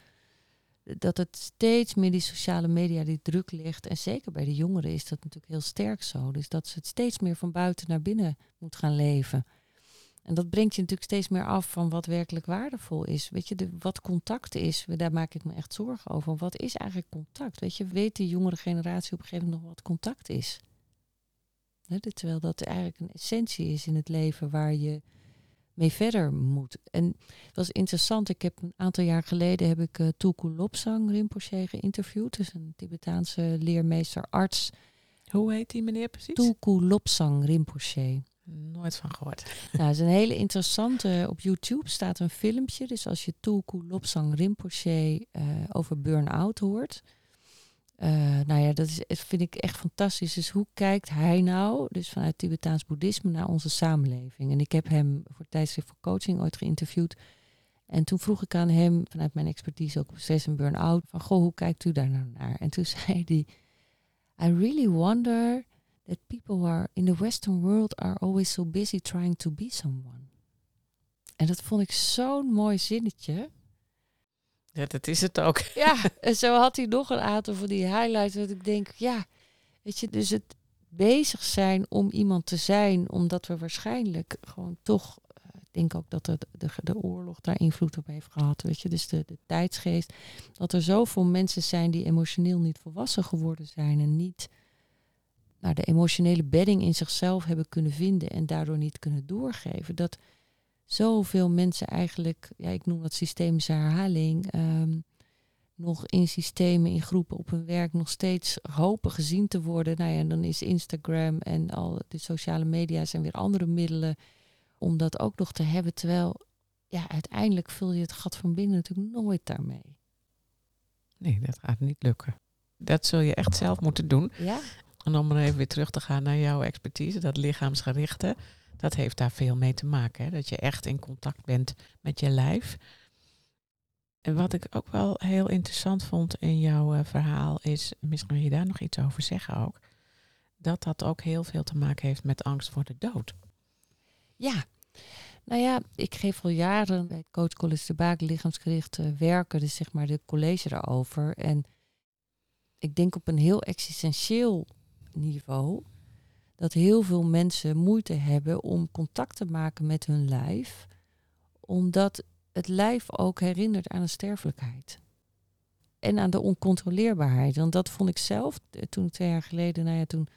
Dat het steeds meer die sociale media die druk ligt. En zeker bij de jongeren is dat natuurlijk heel sterk zo. Dus dat ze het steeds meer van buiten naar binnen moet gaan leven. En dat brengt je natuurlijk steeds meer af van wat werkelijk waardevol is. Weet je, de, wat contact is, daar maak ik me echt zorgen over. Wat is eigenlijk contact? Weet je, weet de jongere generatie op een gegeven moment nog wat contact is? terwijl dat eigenlijk een essentie is in het leven waar je mee verder moet. En het was interessant, ik heb een aantal jaar geleden heb ik uh, Tulku Lopsang Rinpoche geïnterviewd. Dus een Tibetaanse leermeester, arts. Hoe heet die meneer precies? Tulku Lopsang Rinpoche. Nooit van gehoord. Nou, het is een hele interessante. Op YouTube staat een filmpje. Dus als je Tulku Lopsang Rinpoche uh, over burn-out hoort. Uh, nou ja, dat is, vind ik echt fantastisch. Dus hoe kijkt hij nou, dus vanuit Tibetaans boeddhisme, naar onze samenleving? En ik heb hem voor tijdschrift voor coaching ooit geïnterviewd. En toen vroeg ik aan hem, vanuit mijn expertise ook op stress en burn-out, van goh, hoe kijkt u daar nou naar? En toen zei hij, I really wonder that people are in the Western world are always so busy trying to be someone. En dat vond ik zo'n mooi zinnetje. Ja, dat is het ook. Ja, en zo had hij nog een aantal van die highlights. Dat ik denk, ja, weet je, dus het bezig zijn om iemand te zijn, omdat we waarschijnlijk gewoon toch, eh, ik denk ook dat de, de, de oorlog daar invloed op heeft gehad, weet je, dus de, de tijdsgeest, dat er zoveel mensen zijn die emotioneel niet volwassen geworden zijn en niet nou, de emotionele bedding in zichzelf hebben kunnen vinden en daardoor niet kunnen doorgeven. Dat zoveel mensen eigenlijk, ja, ik noem dat systemische herhaling, um, nog in systemen, in groepen op hun werk nog steeds hopen gezien te worden. Nou ja, en dan is Instagram en al de sociale media zijn weer andere middelen om dat ook nog te hebben. Terwijl, ja, uiteindelijk vul je het gat van binnen natuurlijk nooit daarmee. Nee, dat gaat niet lukken. Dat zul je echt zelf moeten doen. Ja. En om even weer terug te gaan naar jouw expertise, dat lichaamsgerichte dat heeft daar veel mee te maken. Hè? Dat je echt in contact bent met je lijf. En wat ik ook wel heel interessant vond in jouw uh, verhaal is, misschien wil je daar nog iets over zeggen ook, dat dat ook heel veel te maken heeft met angst voor de dood. Ja, nou ja, ik geef al jaren bij Coach College de Baak lichaamsgericht werken, dus zeg maar de college daarover. En ik denk op een heel existentieel niveau dat heel veel mensen moeite hebben om contact te maken met hun lijf, omdat het lijf ook herinnert aan een sterfelijkheid. En aan de oncontroleerbaarheid. Want dat vond ik zelf eh, toen twee jaar geleden, nou ja, toen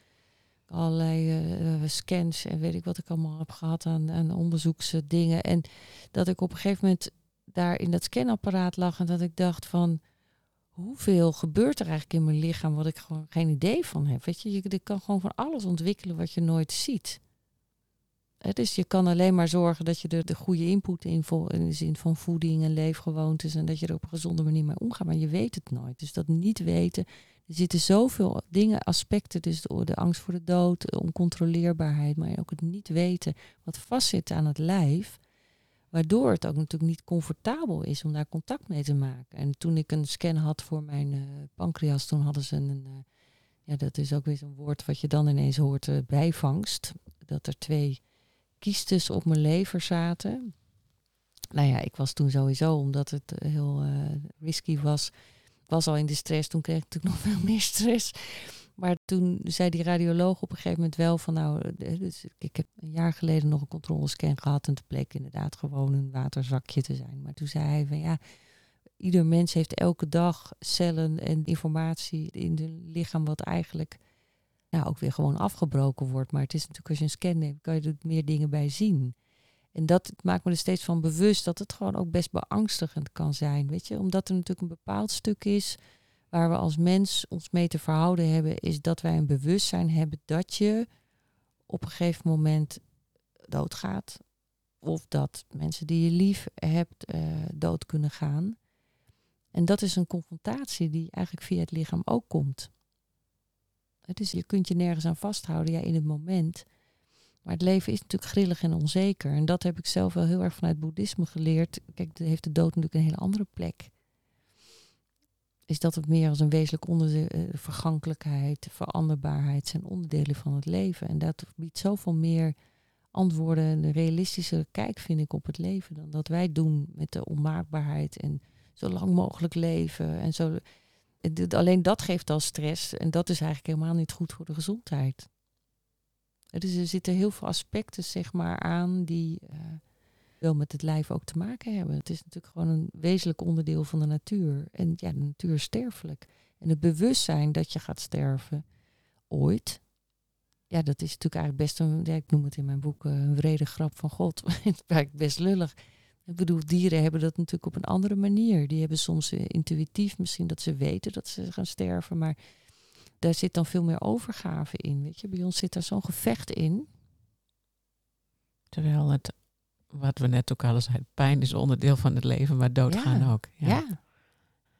allerlei uh, scans en weet ik wat ik allemaal heb gehad aan, aan onderzoeksdingen. En dat ik op een gegeven moment daar in dat scanapparaat lag en dat ik dacht van hoeveel gebeurt er eigenlijk in mijn lichaam wat ik gewoon geen idee van heb. Weet je, je, kan gewoon van alles ontwikkelen wat je nooit ziet. dus je kan alleen maar zorgen dat je er de goede input in, in de zin van voeding en leefgewoontes en dat je er op een gezonde manier mee omgaat. Maar je weet het nooit. Dus dat niet weten. Er zitten zoveel dingen, aspecten, dus de, de angst voor de dood, de oncontroleerbaarheid, maar ook het niet weten wat vastzit aan het lijf. Waardoor het ook natuurlijk niet comfortabel is om daar contact mee te maken. En toen ik een scan had voor mijn uh, pancreas, toen hadden ze een, uh, ja, dat is ook weer zo'n woord wat je dan ineens hoort, uh, bijvangst. Dat er twee kiestes op mijn lever zaten. Nou ja, ik was toen sowieso, omdat het heel risky was, was al in de stress, toen kreeg ik natuurlijk nog veel meer stress. Maar toen zei die radioloog op een gegeven moment wel van nou, eh, dus ik heb een jaar geleden nog een controlescan gehad en het bleek inderdaad gewoon een waterzakje te zijn. Maar toen zei hij van ja, ieder mens heeft elke dag cellen en informatie in het lichaam wat eigenlijk nou, ook weer gewoon afgebroken wordt. Maar het is natuurlijk als je een scan neemt, kan je er meer dingen bij zien. En dat maakt me er steeds van bewust dat het gewoon ook best beangstigend kan zijn. Weet je, omdat er natuurlijk een bepaald stuk is waar we als mens ons mee te verhouden hebben, is dat wij een bewustzijn hebben dat je op een gegeven moment doodgaat. Of dat mensen die je lief hebt uh, dood kunnen gaan. En dat is een confrontatie die eigenlijk via het lichaam ook komt. Het is, je kunt je nergens aan vasthouden, ja, in het moment. Maar het leven is natuurlijk grillig en onzeker. En dat heb ik zelf wel heel erg vanuit boeddhisme geleerd. Kijk, heeft de dood natuurlijk een hele andere plek is dat het meer als een wezenlijk onderdeel, uh, vergankelijkheid, veranderbaarheid zijn onderdelen van het leven. En dat biedt zoveel meer antwoorden en een realistische kijk, vind ik, op het leven dan dat wij doen met de onmaakbaarheid en zo lang mogelijk leven. En zo. Alleen dat geeft al stress en dat is eigenlijk helemaal niet goed voor de gezondheid. Dus er zitten heel veel aspecten zeg maar, aan die. Uh, wel met het lijf ook te maken hebben. Het is natuurlijk gewoon een wezenlijk onderdeel van de natuur. En ja, de natuur is sterfelijk. En het bewustzijn dat je gaat sterven ooit, ja, dat is natuurlijk eigenlijk best een, ik noem het in mijn boek eh, een wrede grap van God. het eigenlijk best lullig. Ik bedoel, dieren hebben dat natuurlijk op een andere manier. Die hebben soms uh, intuïtief misschien dat ze weten dat ze gaan sterven, maar daar zit dan veel meer overgave in. Weet je, bij ons zit daar zo'n gevecht in. Terwijl het wat we net ook al zeiden, pijn is onderdeel van het leven, maar doodgaan ook. Ja. ja.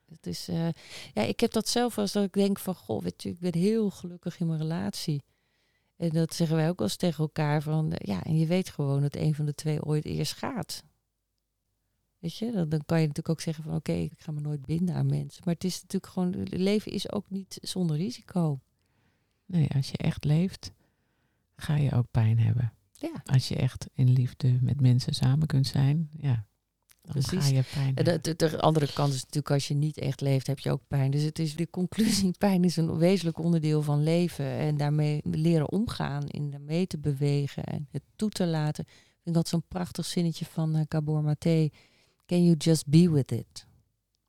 Het is, eh, ja, ik heb dat zelf als dat ik denk van, goh, weet je, ik ben heel gelukkig in mijn relatie. En dat zeggen wij ook wel eens tegen elkaar van, eh, ja, en je weet gewoon dat een van de twee ooit eerst gaat. Weet je, dan, dan kan je natuurlijk ook zeggen van, oké, ik ga me nooit binden aan mensen. Maar het is natuurlijk gewoon, het leven is ook niet zonder risico. Nee, als je echt leeft, ga je ook pijn hebben. Ja. Als je echt in liefde met mensen samen kunt zijn, ja, dan Precies. ga je pijn En de, de, de andere kant is natuurlijk als je niet echt leeft, heb je ook pijn. Dus het is de conclusie, pijn is een wezenlijk onderdeel van leven. En daarmee leren omgaan, in daarmee te bewegen en het toe te laten. Ik vind dat zo'n prachtig zinnetje van eh, Gabor Maté. Can you just be with it?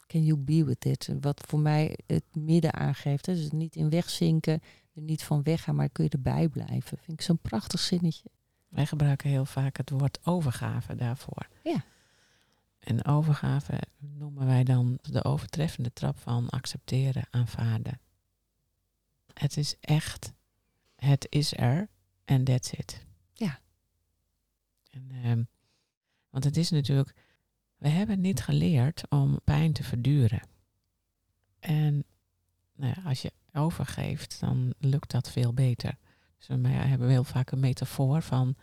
Can you be with it? Wat voor mij het midden aangeeft. Hè? Dus niet in wegzinken, er niet van weggaan, maar kun je erbij blijven. Vind ik zo'n prachtig zinnetje. Wij gebruiken heel vaak het woord overgave daarvoor. Ja. En overgave noemen wij dan de overtreffende trap van accepteren, aanvaarden. Het is echt, het is er en that's it. Ja. En, ehm, want het is natuurlijk, we hebben niet geleerd om pijn te verduren. En nou ja, als je overgeeft, dan lukt dat veel beter. Dus wij hebben we heel vaak een metafoor van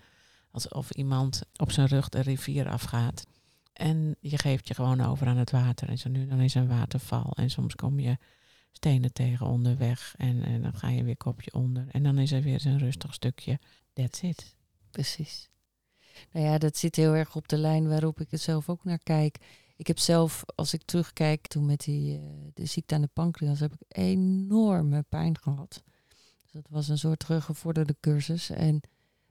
alsof iemand op zijn rug de rivier afgaat. En je geeft je gewoon over aan het water. En zo nu dan is een waterval. En soms kom je stenen tegen onderweg. En, dan ga je weer kopje onder. En dan is er weer een rustig stukje. That's it. Precies. Nou ja, dat zit heel erg op de lijn waarop ik het zelf ook naar kijk. Ik heb zelf, als ik terugkijk, toen met die, eh, de ziekte aan de pancreas, heb ik enorme pijn gehad. Dus dat was een soort teruggevorderde cursus. En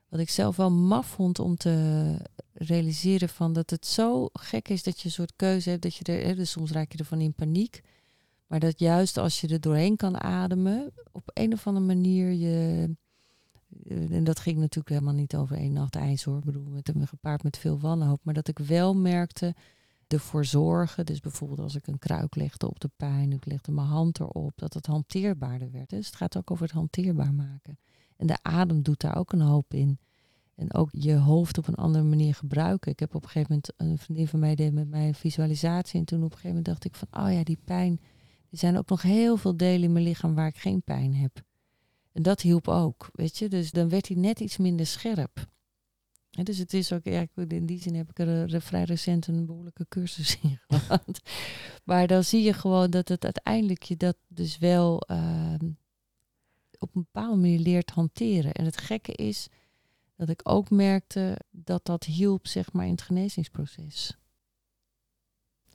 wat ik zelf wel maf vond om te realiseren van dat het zo gek is dat je een soort keuze hebt, dat je er, dus soms raak je ervan in paniek. Maar dat juist als je er doorheen kan ademen, op een of andere manier je, eh, en dat ging natuurlijk helemaal niet over één nacht ijs hoor. Ik bedoel, met gepaard met veel wanhoop. Maar dat ik wel merkte ervoor zorgen. Dus bijvoorbeeld als ik een kruik legde op de pijn, ik legde mijn hand erop, dat het hanteerbaarder werd. Dus het gaat ook over het hanteerbaar maken. En de adem doet daar ook een hoop in. En ook je hoofd op een andere manier gebruiken. Ik heb op een gegeven moment, een vriendin van mij deed met mij een visualisatie. En toen op een gegeven moment dacht ik van, oh ja, die pijn. Er zijn ook nog heel veel delen in mijn lichaam waar ik geen pijn heb. En dat hielp ook, weet je. Dus dan werd hij net iets minder scherp. En dus het is ook, ja, in die zin heb ik er eh, vrij recent een behoorlijke cursus in gehad. maar dan zie je gewoon dat het uiteindelijk je dat dus wel ehm, op een bepaalde manier leert hanteren. En het gekke is dat ik ook merkte dat dat hielp, zeg maar, in het genezingsproces.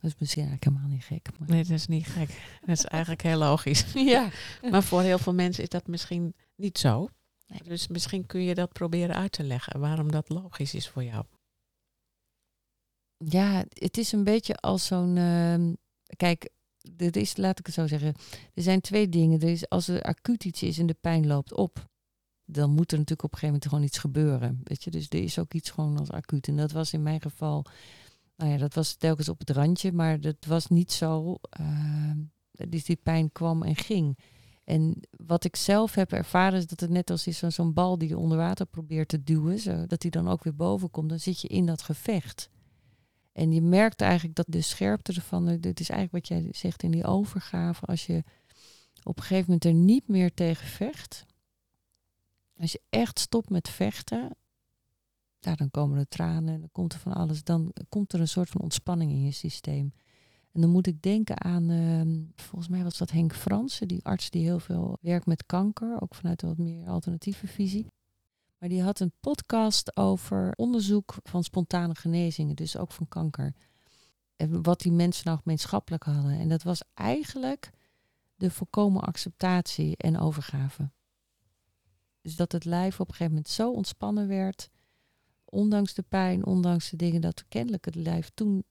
Dat is misschien eigenlijk helemaal niet gek. Maar... Nee, dat is niet gek. Dat is eigenlijk heel logisch. Ja. Maar voor heel veel mensen is dat misschien niet zo. Dus misschien kun je dat proberen uit te leggen. Waarom dat logisch is voor jou. Ja, het is een beetje als zo'n. ehm, kijk, er is, laat ik het zo zeggen. Er zijn twee dingen. Er is, als er acuut iets is en de pijn loopt op, dan moet er natuurlijk op een gegeven moment gewoon iets gebeuren. Weet je, dus er is ook iets gewoon als acuut. En dat was in mijn geval. Nou ja, dat was telkens op het randje, maar dat was niet zo. ehm, dus die pijn kwam en ging. En wat ik zelf heb ervaren is dat het net als is zo'n bal die je onder water probeert te duwen, dat die dan ook weer boven komt. Dan zit je in dat gevecht. En je merkt eigenlijk dat de scherpte ervan, eh, dit is eigenlijk wat jij zegt in die overgave, als je op een gegeven moment er niet meer tegen vecht, als je echt stopt met vechten, ja, dan komen er tranen, dan komt er van alles, dan komt er een soort van ontspanning in je systeem. En dan moet ik denken aan, ehm, volgens mij was dat Henk Fransen, die arts die heel veel werkt met kanker, ook vanuit een wat meer alternatieve visie. Maar die had een podcast over onderzoek van spontane genezingen, dus ook van kanker. En wat die mensen nou gemeenschappelijk hadden. En dat was eigenlijk de volkomen acceptatie en overgave. Dus dat het lijf op een gegeven moment zo ontspannen werd, ondanks de pijn, ondanks de dingen, dat kennelijk het lijf toen,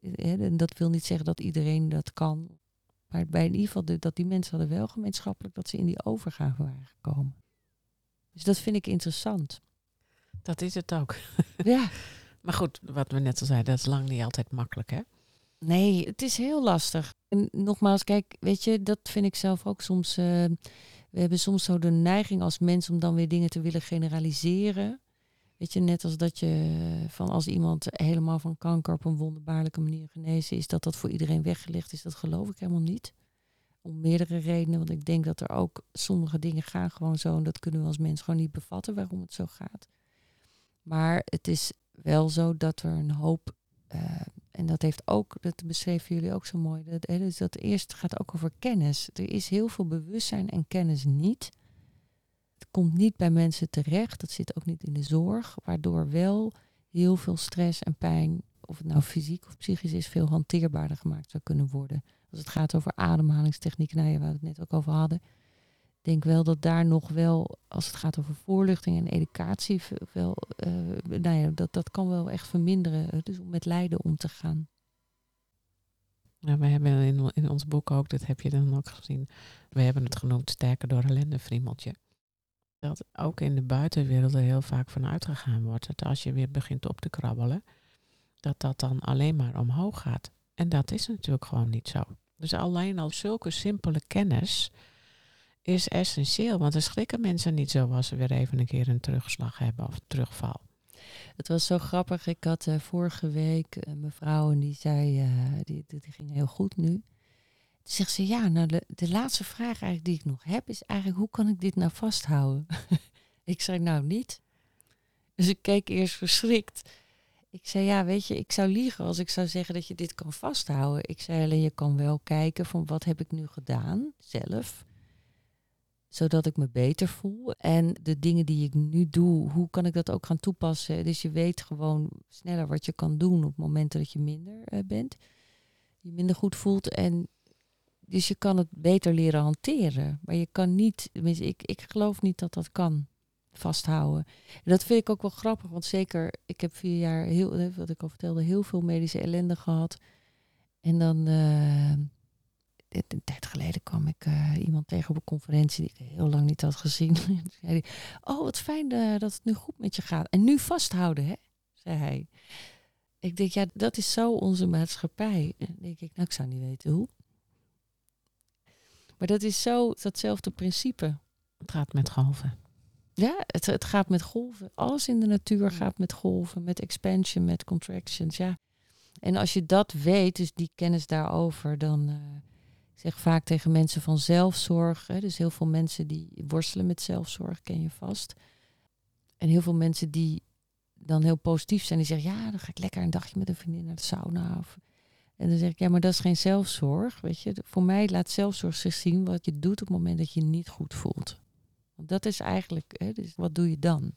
hè, en dat wil niet zeggen dat iedereen dat kan, maar bij in ieder geval de- dat die mensen hadden wel gemeenschappelijk dat ze in die overgave waren gekomen. Dus dat vind ik interessant. Dat is het ook. Ja, Maar goed, wat we net al zeiden, dat is lang niet altijd makkelijk, hè? nee, het is heel lastig. En nogmaals, kijk, weet je, dat vind ik zelf ook soms. eh, we hebben soms zo de neiging als mens om dan weer dingen te willen generaliseren. Weet je, net als dat je van als iemand helemaal van kanker op een wonderbaarlijke manier genezen is, dat dat voor iedereen weggelegd is, dat geloof ik helemaal niet. Om meerdere redenen, want ik denk dat er ook sommige dingen gaan gewoon zo en dat kunnen we als mens gewoon niet bevatten waarom het zo gaat. Maar het is wel zo dat er een hoop, uh, en dat heeft ook, dat beschreven jullie ook zo mooi, dat, dus dat eerst gaat ook over kennis. Er is heel veel bewustzijn en kennis niet. Het komt niet bij mensen terecht, dat zit ook niet in de zorg, waardoor wel heel veel stress en pijn, of het nou fysiek of psychisch is, veel hanteerbaarder gemaakt zou kunnen worden. Als het gaat over ademhalingstechnieken, nou ja, waar we het net ook over hadden. Ik denk wel dat daar nog wel, als het gaat over voorluchting en educatie, wel, uh, nou ja, dat, dat kan wel echt verminderen. Dus om met lijden om te gaan. We hebben in, in ons boek ook, dat heb je dan ook gezien, we hebben het genoemd Sterker door ellende, friemeltje. Dat ook in de buitenwereld er heel vaak van uitgegaan wordt dat als je weer begint op te krabbelen, dat dat dan alleen maar omhoog gaat. En dat is natuurlijk gewoon niet zo. Dus alleen al zulke simpele kennis is essentieel. Want dan schrikken mensen niet zo als ze weer even een keer een terugslag hebben of terugval. Het was zo grappig. Ik had uh, vorige week uh, mevrouw en die zei, uh, die, die, ging heel goed nu. Zegt ze, ja, nou de, de laatste vraag eigenlijk die ik nog heb is eigenlijk, hoe kan ik dit nou vasthouden? ik zei, nou niet. Dus ik keek eerst verschrikt. Ik zei, ja, weet je, ik zou liegen als ik zou zeggen dat je dit kan vasthouden. Ik zei alleen, je kan wel kijken van wat heb ik nu gedaan zelf zodat ik me beter voel. En de dingen die ik nu doe, hoe kan ik dat ook gaan toepassen? Dus je weet gewoon sneller wat je kan doen op momenten dat je minder uh, bent. Je minder goed voelt. En dus je kan het beter leren hanteren. Maar je kan niet, ik, ik geloof niet dat dat kan vasthouden. En dat vind ik ook wel grappig, want zeker, ik heb vier jaar, heel, wat ik al vertelde, heel veel medische ellende gehad. En dan, uh, een tijd geleden kwam ik uh, iemand tegen op een conferentie die ik heel lang niet had gezien. zei oh, wat fijn dat het nu goed met je gaat. En nu vasthouden, hè? zei hij. Ik denk, ja, dat is zo onze maatschappij. En denk ik, nou, ik zou niet weten hoe. Maar dat is zo datzelfde principe. Het gaat met golven. Ja, het, het gaat met golven. Alles in de natuur gaat met golven, met expansion, met contractions. Ja. En als je dat weet, dus die kennis daarover, dan. Uh, ik zeg vaak tegen mensen van zelfzorg. Hè, dus heel veel mensen die worstelen met zelfzorg, ken je vast. En heel veel mensen die dan heel positief zijn, die zeggen, ja, dan ga ik lekker een dagje met een vriendin naar de sauna. Of, en dan zeg ik, ja, maar dat is geen zelfzorg. Weet je, voor mij laat zelfzorg zich zien wat je doet op het moment dat je je niet goed voelt. Want dat is eigenlijk, hè, dus wat doe je dan?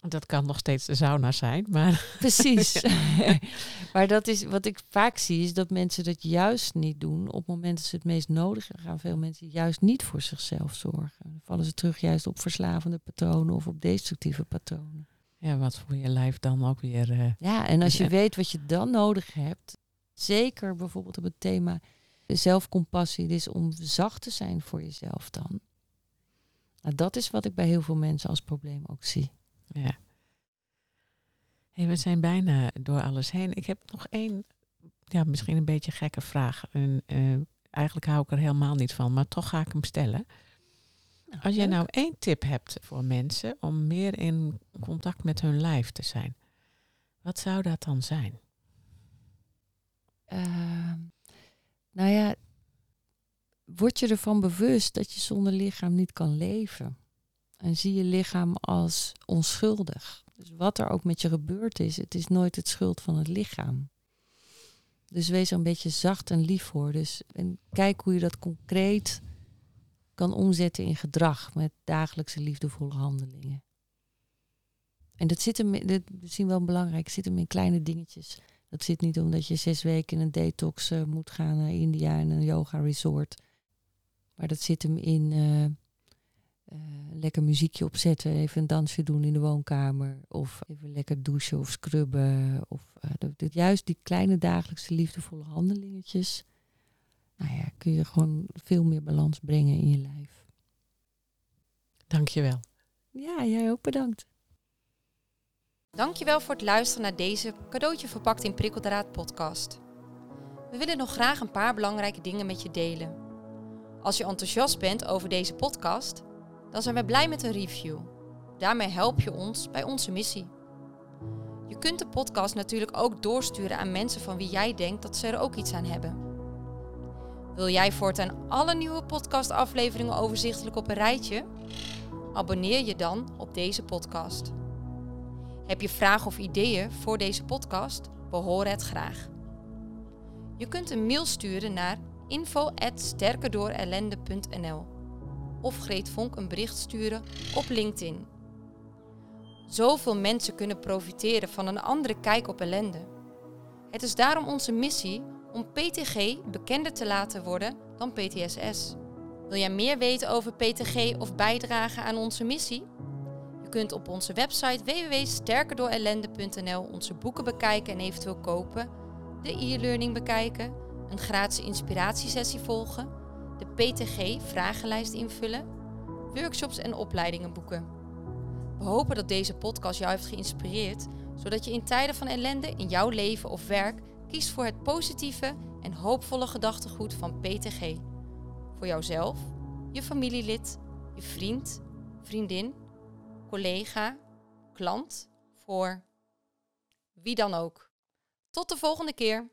Dat kan nog steeds de sauna zijn, maar. Precies. maar dat is wat ik vaak zie, is dat mensen dat juist niet doen. Op het moment dat ze het meest nodig hebben, gaan veel mensen juist niet voor zichzelf zorgen. Dan vallen ze terug juist op verslavende patronen of op destructieve patronen. Ja, wat voor je lijf dan ook weer. Uh, ja, en als je weet wat je dan nodig hebt, zeker bijvoorbeeld op het thema zelfcompassie, is om zacht te zijn voor jezelf dan. Nou, dat is wat ik bij heel veel mensen als probleem ook zie. Ja. Hey, we zijn bijna door alles heen. Ik heb nog één, ja, misschien een beetje gekke vraag. En, uh, eigenlijk hou ik er helemaal niet van, maar toch ga ik hem stellen. Nou, Als jij nou één tip hebt voor mensen om meer in contact met hun lijf te zijn, wat zou dat dan zijn? Uh, nou ja, word je ervan bewust dat je zonder lichaam niet kan leven? En zie je lichaam als onschuldig. Dus wat er ook met je gebeurd is, het is nooit het schuld van het lichaam. Dus wees er een beetje zacht en lief voor. Dus en kijk hoe je dat concreet kan omzetten in gedrag met dagelijkse liefdevolle handelingen. En dat zit hem, dat is misschien wel belangrijk, zit hem in kleine dingetjes. Dat zit niet omdat je zes weken in een detox uh, moet gaan naar India en een yoga resort. Maar dat zit hem in uh, uh, lekker muziekje opzetten, even een dansje doen in de woonkamer. Of even lekker douchen of scrubben. Of juist die kleine dagelijkse liefdevolle handelingetjes. Nou ja, kun je gewoon veel meer balans brengen in je lijf. Dankjewel. Ja, jij ook bedankt. Dankjewel voor het luisteren naar deze cadeautje verpakt in prikkeldraad podcast. We willen nog graag een paar belangrijke dingen met je delen. Als je enthousiast bent over deze podcast dan zijn we blij met een review. Daarmee help je ons bij onze missie. Je kunt de podcast natuurlijk ook doorsturen aan mensen van wie jij denkt dat ze er ook iets aan hebben. Wil jij voortaan alle nieuwe podcastafleveringen overzichtelijk op een rijtje? Abonneer je dan op deze podcast. Heb je vragen of ideeën voor deze podcast? Horen het graag. Je kunt een mail sturen naar info@sterkerdoorellende.nl of Greet Vonk een bericht sturen op LinkedIn. Zoveel mensen kunnen profiteren van een andere kijk op ellende. Het is daarom onze missie om PTG bekender te laten worden dan PTSS. Wil jij meer weten over PTG of bijdragen aan onze missie? Kunt op onze website www.sterkerdoorellende.nl onze boeken bekijken en eventueel kopen, de e-learning bekijken, een gratis inspiratiesessie volgen, de PTG-vragenlijst invullen, workshops en opleidingen boeken. We hopen dat deze podcast jou heeft geïnspireerd, zodat je in tijden van ellende in jouw leven of werk kiest voor het positieve en hoopvolle gedachtegoed van PTG. Voor jouzelf, je familielid, je vriend, vriendin, collega, klant, voor wie dan ook. Tot de volgende keer.